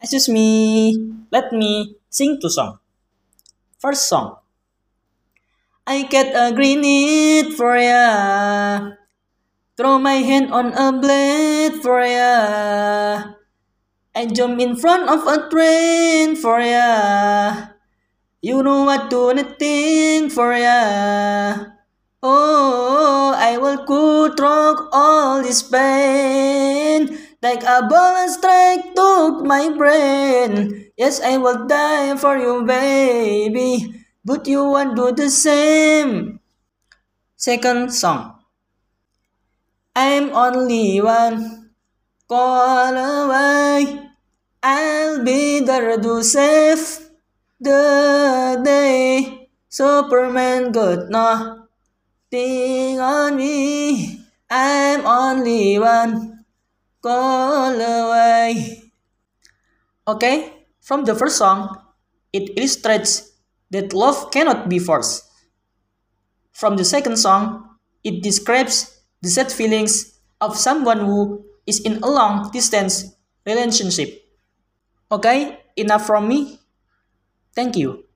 Excuse me, let me sing two songs. First song. I get a green it for ya. Throw my hand on a blade for ya. I jump in front of a train for ya. You know what do anything for ya. Oh, I will cut through all this pain. Like a bullet strike took my brain. Yes, I will die for you, baby. But you won't do the same. Second song. I'm only one call away. I'll be there to save the day Superman got nothing on me I'm only one call away Okay, from the first song, it illustrates that love cannot be forced. From the second song, it describes the sad feelings of someone who is in a long distance relationship. Okay, enough from me. Thank you.